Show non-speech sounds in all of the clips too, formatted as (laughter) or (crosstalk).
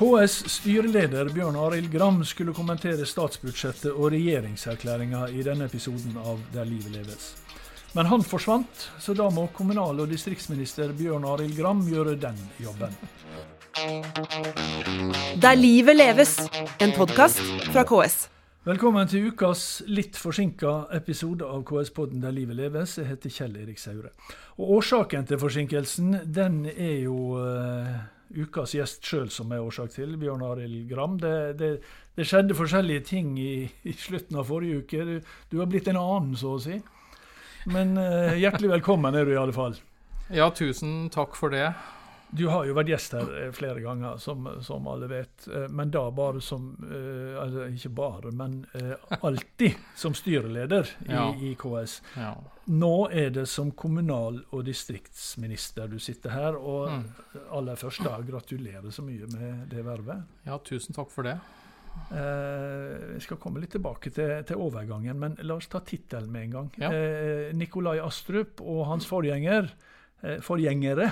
KS styreleder Bjørn Arild Gram skulle kommentere statsbudsjettet og regjeringserklæringa i denne episoden av Der livet leves. Men han forsvant, så da må kommunal- og distriktsminister Bjørn Arild Gram gjøre den jobben. Der livet leves, en podkast fra KS. Velkommen til ukas litt forsinka episode av KS-podden Der livet leves. Jeg heter Kjell Erik Saure. Og Årsaken til forsinkelsen den er jo uh, ukas gjest sjøl som er årsak til, Bjørn Arild Gram. Det, det, det, skjedde forskjellige ting i, i slutten av forrige uke. Du, du, har blitt en annen, så å si. Men eh, hjertelig velkommen er du i alle fall. Ja, tusen takk for det. Du har jo vært gjest her eh, flere ganger, som, som alle vet. Eh, men da bare som uh, altså Ikke bare, men alltid som styreleder i, ja. i KS. Ja. Nå er det som kommunal- og distriktsminister du sitter her. Og mm. aller først, da, gratulerer så mye med det vervet. Ja, tusen takk for det. Vi jeg skal komme litt tilbake til, til overgangen, men la oss ta tittelen med en gang. Ja. Nikolai Astrup og hans forgjenger, forgjengere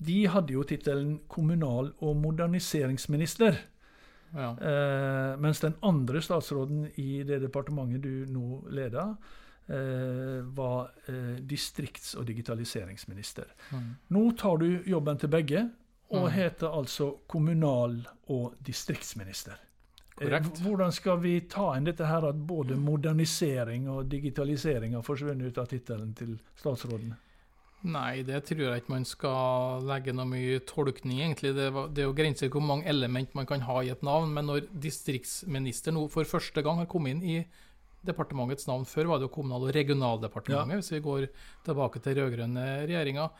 de hadde jo tittelen kommunal- og moderniseringsminister. Ja. Eh, mens den andre statsråden i det departementet du nå leder, eh, var eh, distrikts- og digitaliseringsminister. Mm. Nå tar du jobben til begge, og mm. heter altså kommunal- og distriktsminister. Eh, Hvordan skal vi ta inn dette her at både modernisering og digitalisering har forsvunnet ut av tittelen til statsråden? Nei, det tror jeg ikke man skal legge noe mye tolkning egentlig. Det, det er jo grenser hvor mange element man kan ha i et navn. Men når distriktsminister nå for første gang har kommet inn i departementets navn Før var det jo Kommunal- og regionaldepartementet, ja. hvis vi går tilbake til rød-grønne regjeringer.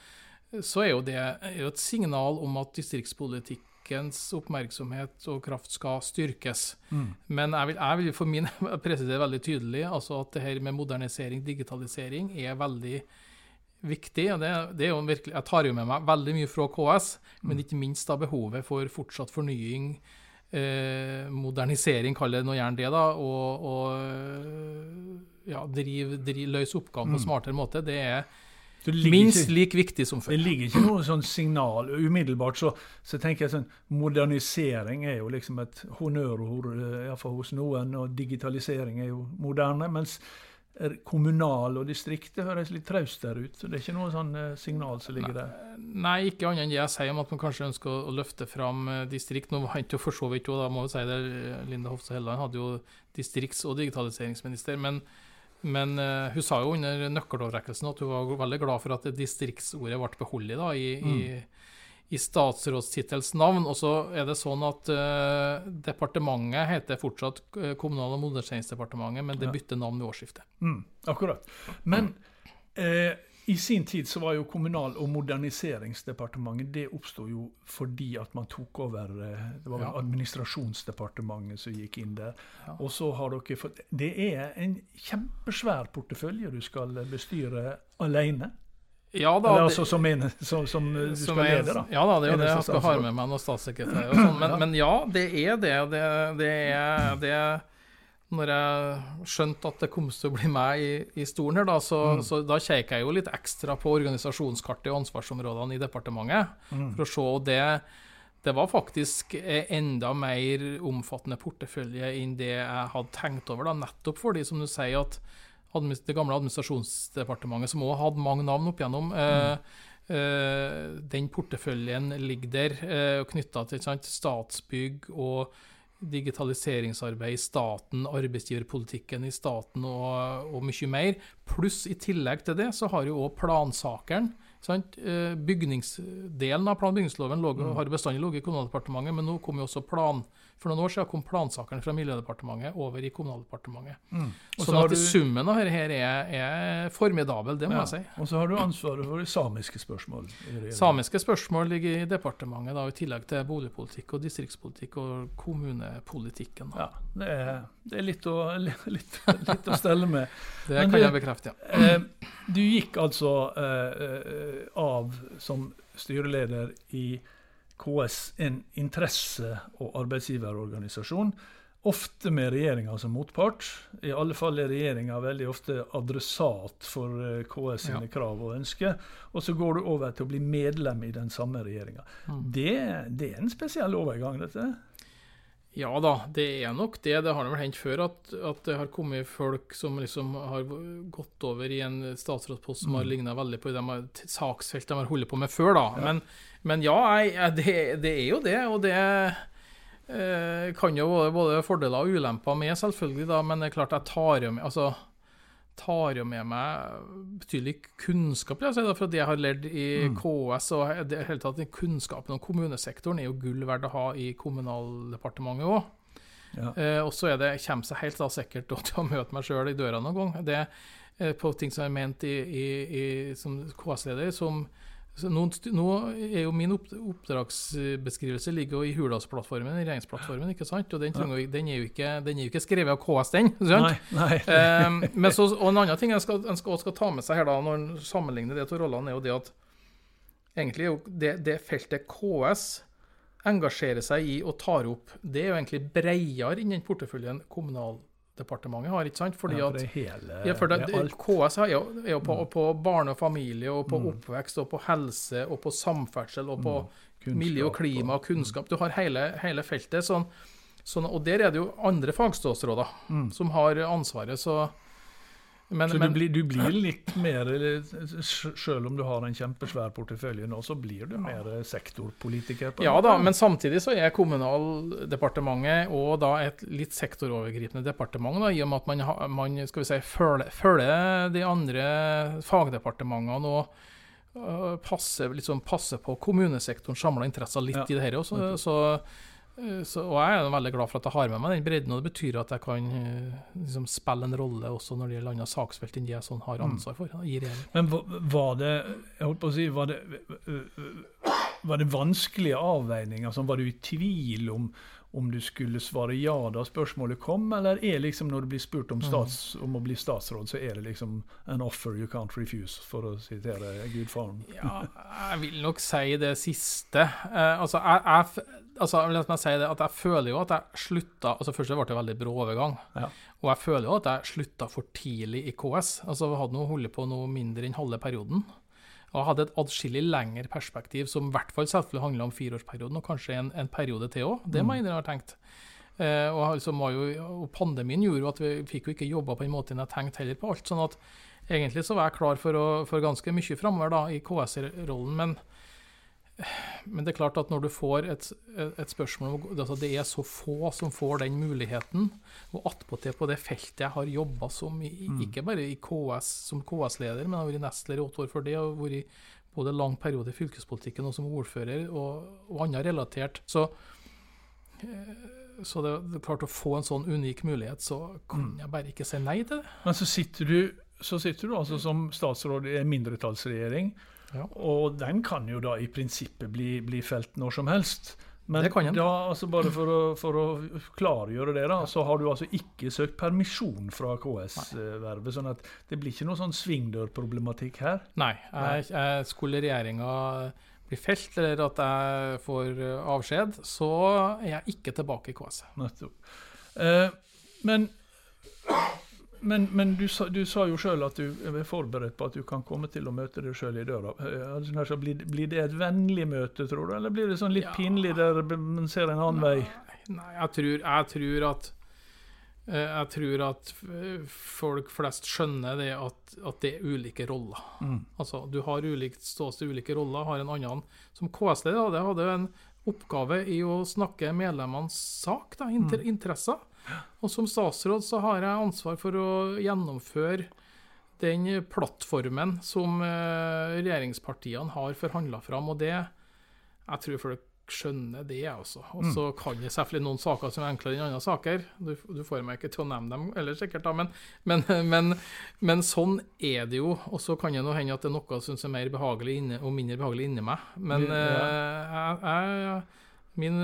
Så er jo det er jo et signal om at distriktspolitikkens oppmerksomhet og kraft skal styrkes. Mm. Men jeg vil, jeg vil, for min (laughs) presisere veldig tydelig altså at det her med modernisering, digitalisering, er veldig viktig. og det, det, er jo virkelig, Jeg tar jo med meg veldig mye fra KS, men mm. ikke minst da behovet for fortsatt fornying, eh, modernisering, kaller det nå gjerne det, da, og, og ja, drive, drive, løse oppgaven på mm. smartere måte. Det er minst ikke, like viktig som før. Det ligger ikke noe sånn signal. Umiddelbart så, så, tenker jeg sånn Modernisering er jo liksom et honnørord, eh, iallfall hos noen, og digitalisering er jo moderne. mens kommunal og distrikt. Det høres litt traust der ut. Det er ikke noe sånn eh, signal som ligger der? Nei, ikke annet enn det jeg sier om at man kanskje ønsker å, løfte fram eh, distrikt. Nå var ikke for så vidt da må vi si det, Linda Hofstad Helleland hadde jo distrikts- og digitaliseringsminister. Men, men uh, hun sa jo under nøkkeloverrekkelsen at hun var veldig glad for at distriktsordet ble beholdt i, mm. i i statsrådstittels navn. Og så er det sånn at uh, departementet heter fortsatt eh, Kommunal- og moderniseringsdepartementet, men det bytter navn ved årsskiftet. Mm, akkurat. Men eh, i sin tid så var jo Kommunal- og moderniseringsdepartementet Det oppsto jo fordi at man tok over eh, Det var vel ja. administrasjonsdepartementet som gikk inn der. Ja. Og så har dere fått Det er en kjempesvær portefølje du skal bestyre alene. Ja da. Eller altså som, en, som, som du som skal lede, da. Ja da, det er jo det. Jeg skal ha med meg noen statssekretærer og sånn. Men, men, ja, det er det. Det, det er det Når jeg skjønte at det kom til å bli meg i, i stolen her, da, så, mm. så da kikker jeg jo litt ekstra på organisasjonskartet og ansvarsområdene i departementet. Mm. For å se det det var faktisk enda mer omfattende portefølje enn det jeg hadde tenkt over. da, Nettopp fordi, som du sier, at det gamle administrasjonsdepartementet, som òg hadde mange navn opp igjennom. Mm. Uh, den porteføljen ligger der, uh, knytta til sant, Statsbygg og digitaliseringsarbeid i staten, arbeidsgiverpolitikken i staten og, og mye mer. Pluss i tillegg til det så har jo òg plansakeren sant? Bygningsdelen av plan- og bygningsloven mm. har bestandig ligget i Kommunaldepartementet, men nå kom jo også plan for noen år siden kom plansakene fra Miljødepartementet over i Kommunaldepartementet. Mm. Sånn at du... summen av dette her er, er, formidabel, det må ja. jeg si. Og så har du ansvaret for de samiske spørsmål. Samiske spørsmål ligger i departementet, da, i tillegg til boligpolitikk og distriktspolitikk og kommunepolitikken. Da. Ja, det er, det er litt, å, (laughs) litt, litt, å, stelle med. (laughs) det Men kan du, jeg bekrefte, ja. Eh, du gikk altså eh, eh av som styreleder i KS en interesse- og arbeidsgiverorganisasjon. Ofte med regjeringa som motpart. I alle fall er regjeringa veldig ofte adressat for eh, KS sine ja. krav og ønsker. Og så går du over til å bli medlem i den samme regjeringa. Mm. Det, det, er en spesiell overgang, dette? Ja da, det er nok det. Det har vel hendt før at, at, det har kommet folk som liksom har gått over i en statsrådspost som mm. har ligna veldig på de saksfelt de har holdt på med før. da. Ja. Men, men, ja, jeg, det, det, er jo det. Og det Eh, kan jo være både fordeler og ulemper med, selvfølgelig, da, men det er klart jeg tar jo med, altså, tar jo med meg betydelig kunnskap si, fra det jeg har lært i mm. KS. og det hele tatt Kunnskapen om kommunesektoren er jo gull verdt å ha i Kommunaldepartementet òg. Ja. Eh, og så er det, kommer seg helt da sikkert til å møte meg sjøl i døra noen gang. Det er på ting som er ment i, i, i, som KS-leder, som nå, nå, er jo Min oppdragsbeskrivelse ligger jo i Hurdalsplattformen, regjeringsplattformen. ikke sant? Og den, vi, den, er ikke, den, er jo ikke, skrevet av KS, den. Nei, nei. um, (laughs) men så, og En annen ting en skal, skal, skal, ta med seg her da, når en sammenligner det to rollene, er jo det at egentlig er jo det, det, feltet KS engasjerer seg i og tar opp, det er jo egentlig bredere innen porteføljen kommunal departementet har, ikke sant? Fordi ja, for det hele, ja, for det, det KS er jo, er jo på, mm. på, barne og familie, og på mm. oppvekst, og på helse, og på samferdsel, og på mm. miljø og klima og kunnskap. Du har hele, hele feltet. Sånn, sånn, og der er det jo andre fagstatsråder mm. som har ansvaret. så men, så men, du, blir, du, blir, litt mer Selv om du har en kjempesvær portefølje nå, så blir du mer sektorpolitiker? ja da, men samtidig så er Kommunaldepartementet og da et litt sektorovergripende departement, da, i og med at man, man skal vi si, følger, følger de andre fagdepartementene og uh, passer, liksom, passer på kommunesektorens samla interesser litt ja. i det her. Også, så så, og jeg er veldig glad for at jeg har med meg den bredden, og det betyr at jeg kan eh, liksom, spille en rolle også når det gjelder andre saksfelt enn det jeg sånn har mm. ansvar for. Men var det jeg holdt på å si, var det, var det vanskelige avveininger? Altså, var du i tvil om, om du skulle svare ja da spørsmålet kom, eller er liksom når du blir spurt om, mm. stats, om å bli statsråd, så er det liksom an offer you can't refuse, for å sitere gudfaren? ja, jeg vil nok si det siste. Eh, altså, jeg, jeg altså, la meg si det, at jeg føler jo at jeg slutta altså Først ble det veldig brå overgang. Ja. Og jeg føler jo at jeg slutta for tidlig i KS. Altså, Jeg hadde nå holdt på noe mindre enn halve perioden. Og jeg hadde et adskillig lengre perspektiv, som i hvert fall selvfølgelig handla om fireårsperioden, og kanskje en, en periode til òg. Det må mm. jeg ha tenkt. Eh, og, liksom jo, og, Pandemien gjorde jo at vi fikk jo ikke jobba på den måten jeg tenkte heller på alt. sånn at egentlig så var jeg klar for, å, for ganske mye framover i KS-rollen. men men det er klart at når du får et, et spørsmål om altså Det er så få som får den muligheten. Og attpåtil på det feltet jeg har jobba som, i, mm. ikke bare i KS som KS-leder, men jeg har vært nestleder i åtte år før det. og vært både lang periode i fylkespolitikken og som ordfører, og, og annet relatert. Så, eh, så det, det, er klart å få en sånn unik mulighet, så kan mm. jeg bare ikke si nei til det. Men så sitter du, så sitter du altså som statsråd i en mindretallsregjering. Ja. Og den kan jo da i prinsippet bli, bli felt når som helst. Men det kan da, altså bare for å, for å, klargjøre det, da, så har du altså ikke søkt permisjon fra KS-vervet. sånn at det blir ikke noe sånn svingdørproblematikk her? Nei. Jeg, jeg skulle regjeringa bli felt, eller at jeg får avskjed, så er jeg ikke tilbake i KS. Nettopp. Eh, men men, men du, sa, du, sa, jo sjøl at du er forberedt på at du kan komme til å møte deg sjøl i døra. Altså, blir, blir, det et vennlig møte, tror du, eller blir det sånn litt ja. pinlig der man ser en annen nei, vei? Nei, jeg tror, jeg tror at eh, jeg tror at folk flest skjønner det at, at det er ulike roller. Mm. Altså, Du har ulikt ståsted, ulike roller. Har en annen Som KS-leder hadde jeg en oppgave i å snakke medlemmenes sak, da, inter, mm. interesser. Og som statsråd så har jeg ansvar for å gjennomføre den plattformen som eh, regjeringspartiene har forhandla fram, og det Jeg tror folk skjønner det, altså. Og så mm. kan det selvfølgelig noen saker som er enklere enn andre saker. Du, du, får meg ikke til å nevne dem eller sikkert, da, men, men, men, men sånn er det jo. Og så kan det nå hende at det er noe som er mer behagelig inne, og mindre behagelig inni meg. Men ja. uh, jeg, jeg Min,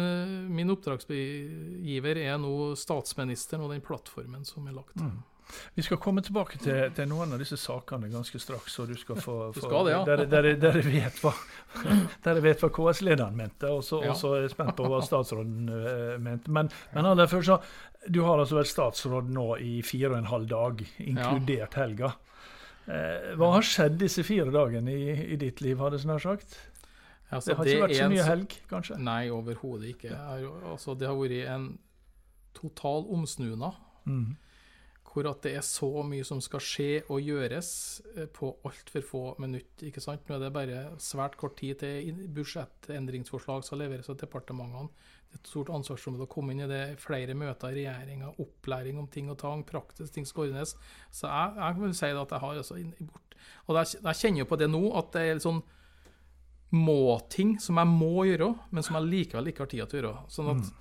min, oppdragsgiver er nå statsministeren og den plattformen som er lagt. Mm. Vi skal komme tilbake til, til, noen av disse sakene ganske straks. og du skal få, du skal det, ja. Dere, dere vet hva, (laughs) vet hva KS-lederen mente, og så ja. er jeg spent på hva statsråden uh, mente. Men, men aller først, så, du har altså vært statsråd nå i fire og en halv dag, inkludert helga. Uh, hva har skjedd disse fire dagene i, i ditt liv, hadde jeg snart sagt? Altså, det har ikke vært så mye helg, kanskje? Nei, overhodet ikke. Altså, det har vært en total omsnuna. Mm hvor at det er så mye som skal skje og gjøres eh, på altfor få minutter. ikke sant? Nå er det bare svært kort tid til budsjettendringsforslag skal leveres av departementene. Det er et stort ansvarsområde å komme inn i det. Flere møter i regjeringa, opplæring om ting og tang, praktisk ting skal ordnes. Så jeg, jeg vil si at jeg har altså bort. Og jeg kjenner jo på det nå, at det er litt sånn må-ting som jeg må gjøre, men som jeg likevel ikke har tid til å gjøre. Sånn at mm.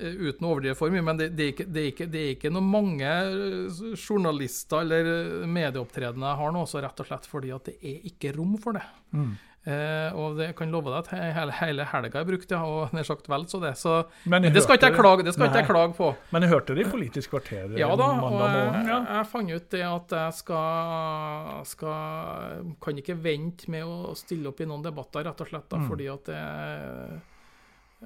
Uten å overdrive for mye, men det, det, er ikke, det, er ikke, det, er ikke, noe mange eh, journalister eller medieopptredener jeg har nå, så rett og slett fordi at det er ikke rom for det. Mm. Eh, og det kan love deg at hele, hele helga er brukt, ja, og nær sagt vel så det. Så, men, men det skal ikke jeg klage, det skal ikke jeg klage på. Men jeg hørte det i Politisk kvarter ja, da, mandag morgen? Ja. Jeg, jeg fant ut det at jeg skal, skal Kan ikke vente med å stille opp i noen debatter, rett og slett, da, mm. fordi at det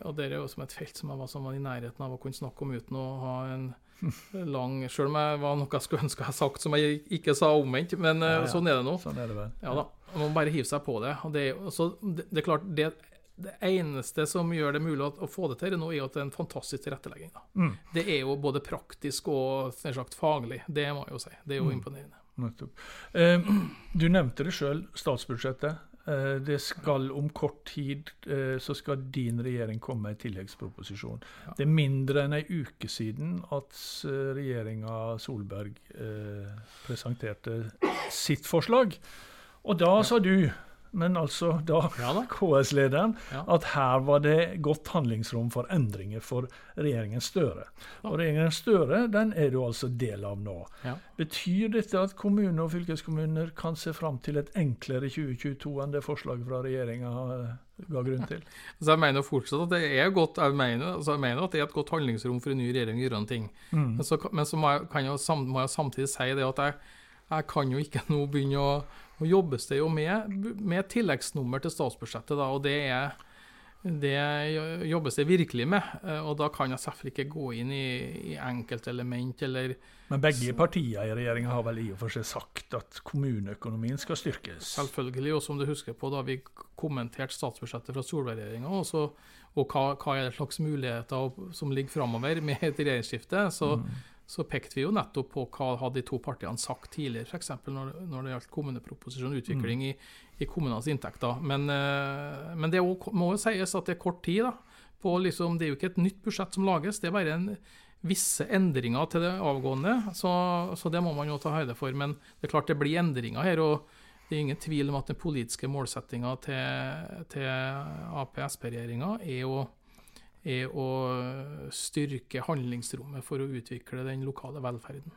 og det er jo som et felt som jeg var, som var i nærheten av å kunne snakke om uten å ha en (laughs) lang Selv om jeg var noe jeg skulle ønske jeg sagt som jeg ikke sa omvendt, men ja, ja. sånn er det nå. Sånn er det vel. Ja da. Man må bare hive seg på det. Og det, så det, det er klart, det, det, eneste som gjør det mulig å, å få det til nå, er at det er en fantastisk tilrettelegging. Mm. Det er jo både praktisk og sagt, faglig. Det må jeg jo si. Det er jo mm. imponerende. Eh, du nevnte det sjøl, statsbudsjettet. Eh, det skal om kort tid eh, så skal din regjering komme med en tilleggsproposisjon. Ja. Det er mindre enn ei uke siden at eh, regjeringa Solberg presenterte sitt forslag. Og da sa du men altså da (laughs) ja, KS-lederen, ja. at her var det godt handlingsrom for endringer for regjeringen Støre. Ja. Og regjeringen Støre den er du altså del av nå. Betyr dette at kommuner og fylkeskommuner kan se fram til et enklere 2022 enn det forslaget fra regjeringa ga grunn til? (laughs) Så jeg mener fortsatt at det er godt, jeg mener, altså jeg mener at det er et godt handlingsrom for en ny regjering å gjøre noe. Mm. Men, så, men så, må jeg, jeg, må jeg samtidig si det at jeg, jeg kan jo ikke nå begynne å nå jobbes det jo med, med tilleggsnummer til statsbudsjettet, da, og det, er, det jobbes det virkelig med. Eh, og da kan jeg selvfølgelig ikke gå inn i, i enkeltelement eller Men begge partier i regjeringa har vel i og for seg sagt at kommuneøkonomien skal styrkes? Selvfølgelig, og som du husker på da vi kommenterte statsbudsjettet fra Solberg-regjeringa, og, og hva, hva, er det slags muligheter som ligger framover med et regjeringsskifte, så mm så pekte vi jo nettopp på hva hadde de to partiene sagt tidligere, f.eks. Når, når det gjaldt kommuneproposisjon, utvikling mm. i, i kommunenes inntekter. Men, uh, men det må jo sies at det er kort tid. da, på liksom, Det er jo ikke et nytt budsjett som lages, det er bare en, visse endringer til det avgående. Så, så, det må man jo ta høyde for. Men det er klart det blir endringer her. og det er ingen tvil om at den politiske målsettinga til, til Ap-Sp-regjeringa er jo er å styrke handlingsrommet for å utvikle den lokale velferden.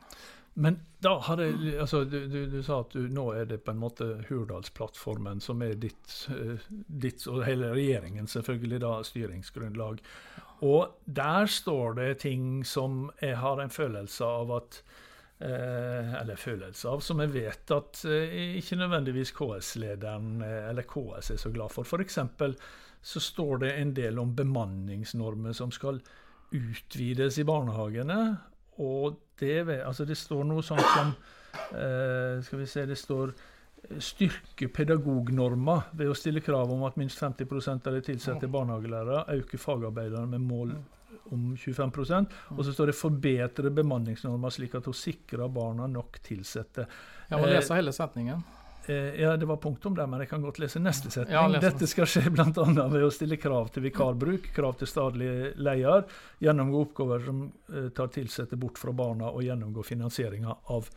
Men da har jeg, altså, du, du, du, sa at du, nå er det på en måte Hurdalsplattformen som er ditt, uh, ditt, og hele regjeringen selvfølgelig da, styringsgrunnlag. Og der står det ting som jeg har en følelse av at Eh, Eller følelse av, som jeg vet at eh, ikke nødvendigvis KS-lederen eller KS er så glad for. F.eks så står det en del om bemanningsnormer som skal utvides i barnehagene. Og det, altså det står noe sånt som eh, Skal vi se, det står eh, styrke pedagognorma ved å stille krav om at minst 50% av de tilsatte barnehagelærere øker fagarbeiderne med mål om 25% Og så står det 'forbedre bemanningsnorma slik at hun sikrer barna nok tilsatte'. Jeg må lese hele setningen. Eh, ja, det var punktum der, men jeg kan godt lese neste setning. Ja, Dette skal skje bl.a. ved å stille krav til vikarbruk, krav til stadig leder, gjennomgå oppgaver som uh, tar tilsatte bort fra barna, og gjennomgå finansieringa av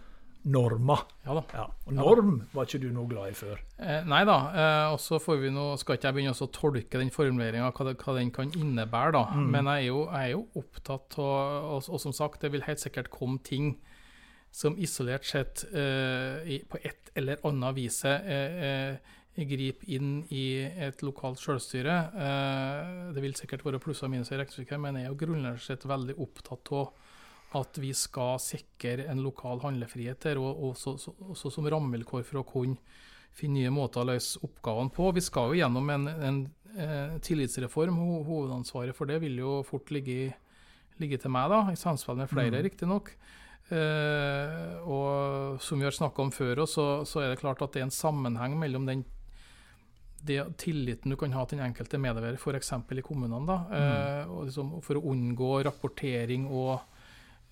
norma. Ja da. Ja, og norm var ikke du noe glad i før? Eh, nei da. Eh, og så skal ikke jeg begynne å tolke den formuleringa, hva, hva, den kan innebære. da. Mm. Men jeg er, jo, jeg er, jo, opptatt av og, og, som sagt, det vil helt sikkert komme ting som isolert sett eh, på et eller annet vis eh, eh, griper inn i et lokalt selvstyre. Det vil sikkert være plusser og minuser i regnestykket, men jeg er jo grunnleggende sett veldig opptatt av at vi skal sikre en lokal handlefrihet her, og også, også som rammevilkår for å kunne finne nye måter å løse oppgavene på. Vi skal jo gjennom en, en, en eh, tillitsreform. Hovedansvaret for det vil jo fort ligge, ligge til meg, da, i samspill med flere, mm. riktignok. Uh, og som vi har snakka om før, så, så, er det klart at det er en sammenheng mellom den det, tilliten du kan ha til den enkelte medarbeider, f.eks. i kommunene. da, mm. uh, liksom, For å unngå rapportering og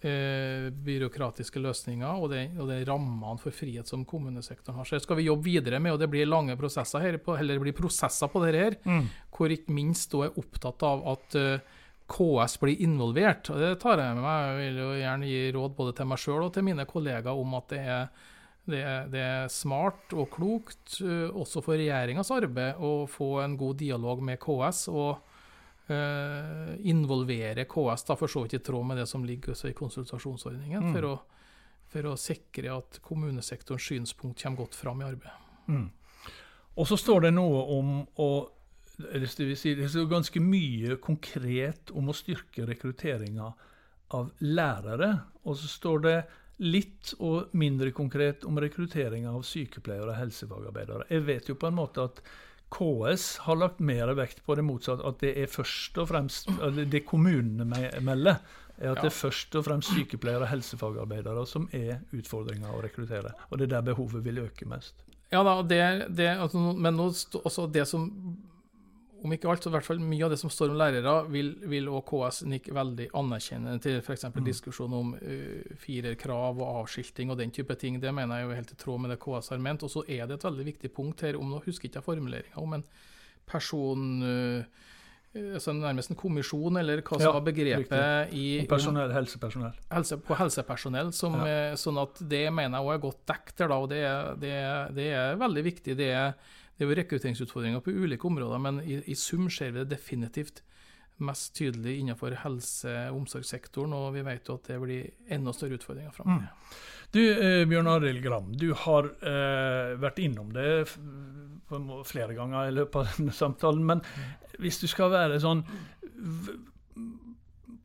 uh, byråkratiske løsninger, og det, og de rammene for frihet som kommunesektoren har. Så det skal vi jobbe videre med, og det blir lange prosesser her, på, eller det blir prosesser på dette her, mm. hvor ikke minst da er opptatt av at uh, KS blir involvert. og Det tar jeg med meg. Jeg vil jo gjerne gi råd både til meg sjøl og til mine kollegaer om at det er, det er, det er smart og klokt, uh, også for regjeringas arbeid, å få en god dialog med KS. og uh, involvere KS, da, for så vidt i tråd med det som ligger i konsultasjonsordningen, mm. for, å, for, å, sikre at kommunesektorens synspunkt kommer godt fram i arbeidet. Mm. Og så står det noe om å det, si, det er ganske mye konkret om å styrke rekrutteringa av lærere. Og så står det litt og mindre konkret om rekrutteringa av sykepleiere og helsefagarbeidere. Jeg vet jo på en måte at KS har lagt mer vekt på det motsatte, at det er først og fremst det kommunene melder, er at ja. det er først og fremst sykepleiere og helsefagarbeidere som er utfordringa å rekruttere. Og det er der behovet vil øke mest. Ja da, det, det, altså, men også det som om ikke alt, så i hvert fall mye av det som står om lærere, vil, vil også KS nikke veldig anerkjennende til f.eks. Mm. diskusjon om uh, firerkrav og avskilting og den type ting. Det mener jeg er helt i tråd med det KS har ment. Og så er det et veldig viktig punkt her, om nå husker ikke jeg formuleringa, om en person uh, altså nærmest en kommisjon, eller hva som ja, var begrepet riktig. i personell, helsepersonell. Helse, på helsepersonell. Som, ja. sånn at Det mener jeg òg er godt dekket der, da, og det, det, det, er veldig viktig. Det er det er jo rekrutteringsutfordringer på ulike områder, men i, i, sum ser vi det definitivt mest tydelig innenfor helse- og omsorgssektoren, og vi vet jo at det blir enda større utfordringer framover. Mm. Du, eh, Bjørn Arild Gram, du har eh, vært innom det flere ganger i løpet av denne samtalen. Men hvis du skal være sånn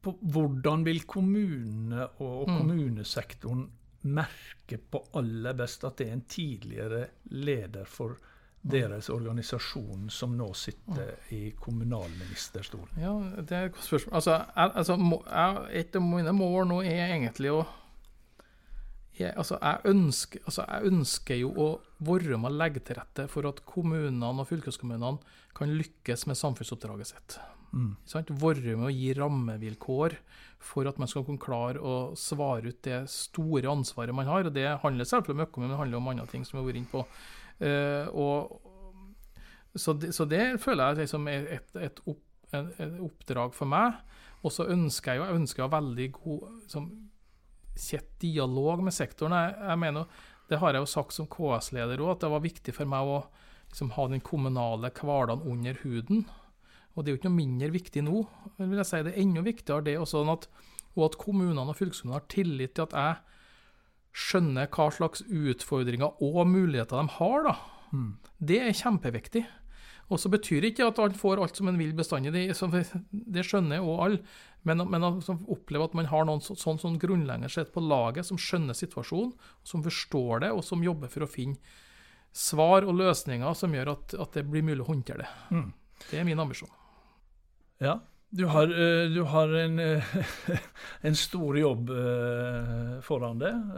på, Hvordan vil kommunene og, og mm. kommunesektoren merke på aller best at det er en tidligere leder for deres organisasjon som nå sitter i kommunalministerstolen? Ja, Det er et godt spørsmål. Altså, jeg, altså, jeg, et av mine mål nå er egentlig å jeg, altså, jeg, ønsker, altså, jeg ønsker jo å være med å legge til rette for at kommunene og fylkeskommunene kan lykkes med samfunnsoppdraget sitt. Mm. Være med å gi rammevilkår for at man skal kunne klare å svare ut det store ansvaret man har. og Det handler selvfølgelig om økonomi, men det handler om andre ting som vi har vært inne på. Uh, og, så, det, så, det, føler jeg liksom er et, et, opp, et, oppdrag for meg. Og så ønsker jeg jo jeg veldig god liksom, tett dialog med sektoren. Jeg, jeg, mener, Det har jeg jo sagt som KS-leder òg, at det var viktig for meg å liksom, ha den kommunale hverdagen under huden. Og det er jo ikke noe mindre viktig nå. vil jeg si Det er enda viktigere det også, sånn at, og at kommunene og fylkeskommunene har tillit til at jeg skjønner hva slags utfordringer og muligheter de har, da. Mm. Det er kjempeviktig. Og så betyr det ikke at alle får alt som en vil bestandig, det, det skjønner òg alle. Men, men å oppleve at man har noen sånn, sånn, sånn grunnleggende sett på laget som skjønner situasjonen, som forstår det, og som jobber for å finne svar og løsninger som gjør at, at det blir mulig å håndtere det. Mm. Det er min ambisjon. Ja, du har, eh, du har en, eh, (laughs) en, stor jobb eh, foran deg.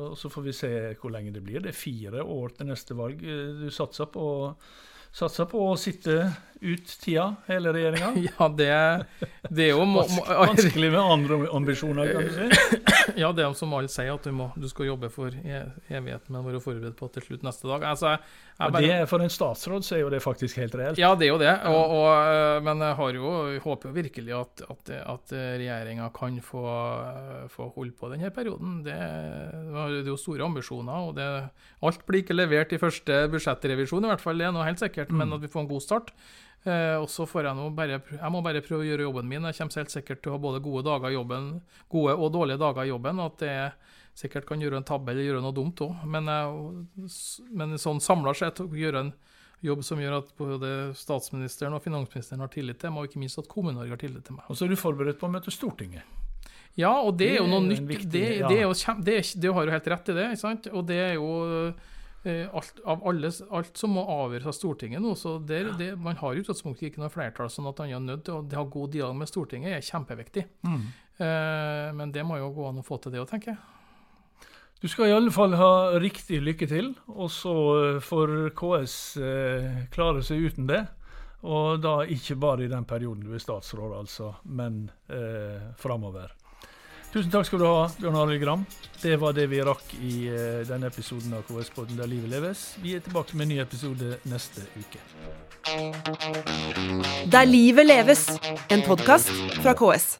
og Så får vi se hvor lenge det blir. Det er fire år til neste valg. Du satser på, satser på å sitte ut tida, hele regjeringa? (laughs) Ja, det, det, er jo må, må, Vanskelig med andre ambisjoner, kan du si? (clears throat) Ja, det er som alle sier, at du, må, du skal jobbe for e, evigheten, men være forberedt på til slutt neste dag. Altså, jeg, bare, det, for en statsråd så er jo det faktisk helt reelt. Ja, det er jo det. Og, og, eh, men jeg, har jo, jeg håper jo virkelig at, at, at regjeringa kan få, få holde på denne perioden. Det, det er jo store ambisjoner. og det, Alt blir ikke levert i første budsjettrevisjon, i hvert fall. Det er noe helt sikkert, mm. men at vi får en god start. Eh, og så får jeg nå bare Jeg må bare prøve å gjøre jobben min. Jeg kommer helt sikkert til å ha både gode dager i jobben, gode og dårlige dager i jobben. At jeg sikkert kan gjøre en tabbe eller gjøre noe dumt òg. Men, men sånn samla sett gjøre en jobb som gjør at både statsministeren og finansministeren har tillit til meg, og ikke minst at Kommune-Norge har tillit til meg. Og så er du forberedt på å møte Stortinget? Ja, og det, er jo noe Det er jo en nytt. viktig- det, ja. det, er jo det, det har du helt rett i, det. Og det er jo alt, av alle, alt som må avgjøres av Stortinget nå. så der, det, Man har i utgangspunktet ikke noe flertall, sånn at man er nødt til å ha god dialog med Stortinget er kjempeviktig. Mm. Eh, men det må jo gå an å få til det òg, tenker jeg. Du skal i alle fall ha riktig lykke til, og så eh, får KS eh, klare seg uten det. Og da ikke bare i den perioden du er statsråd, altså, men eh, framover. Tusen takk skal du ha, Bjørn Arild Gram. Det var det vi rakk i eh, denne episoden av KS-podden Der livet leves. Vi er tilbake med en ny episode neste uke. Der livet leves, en podkast fra KS.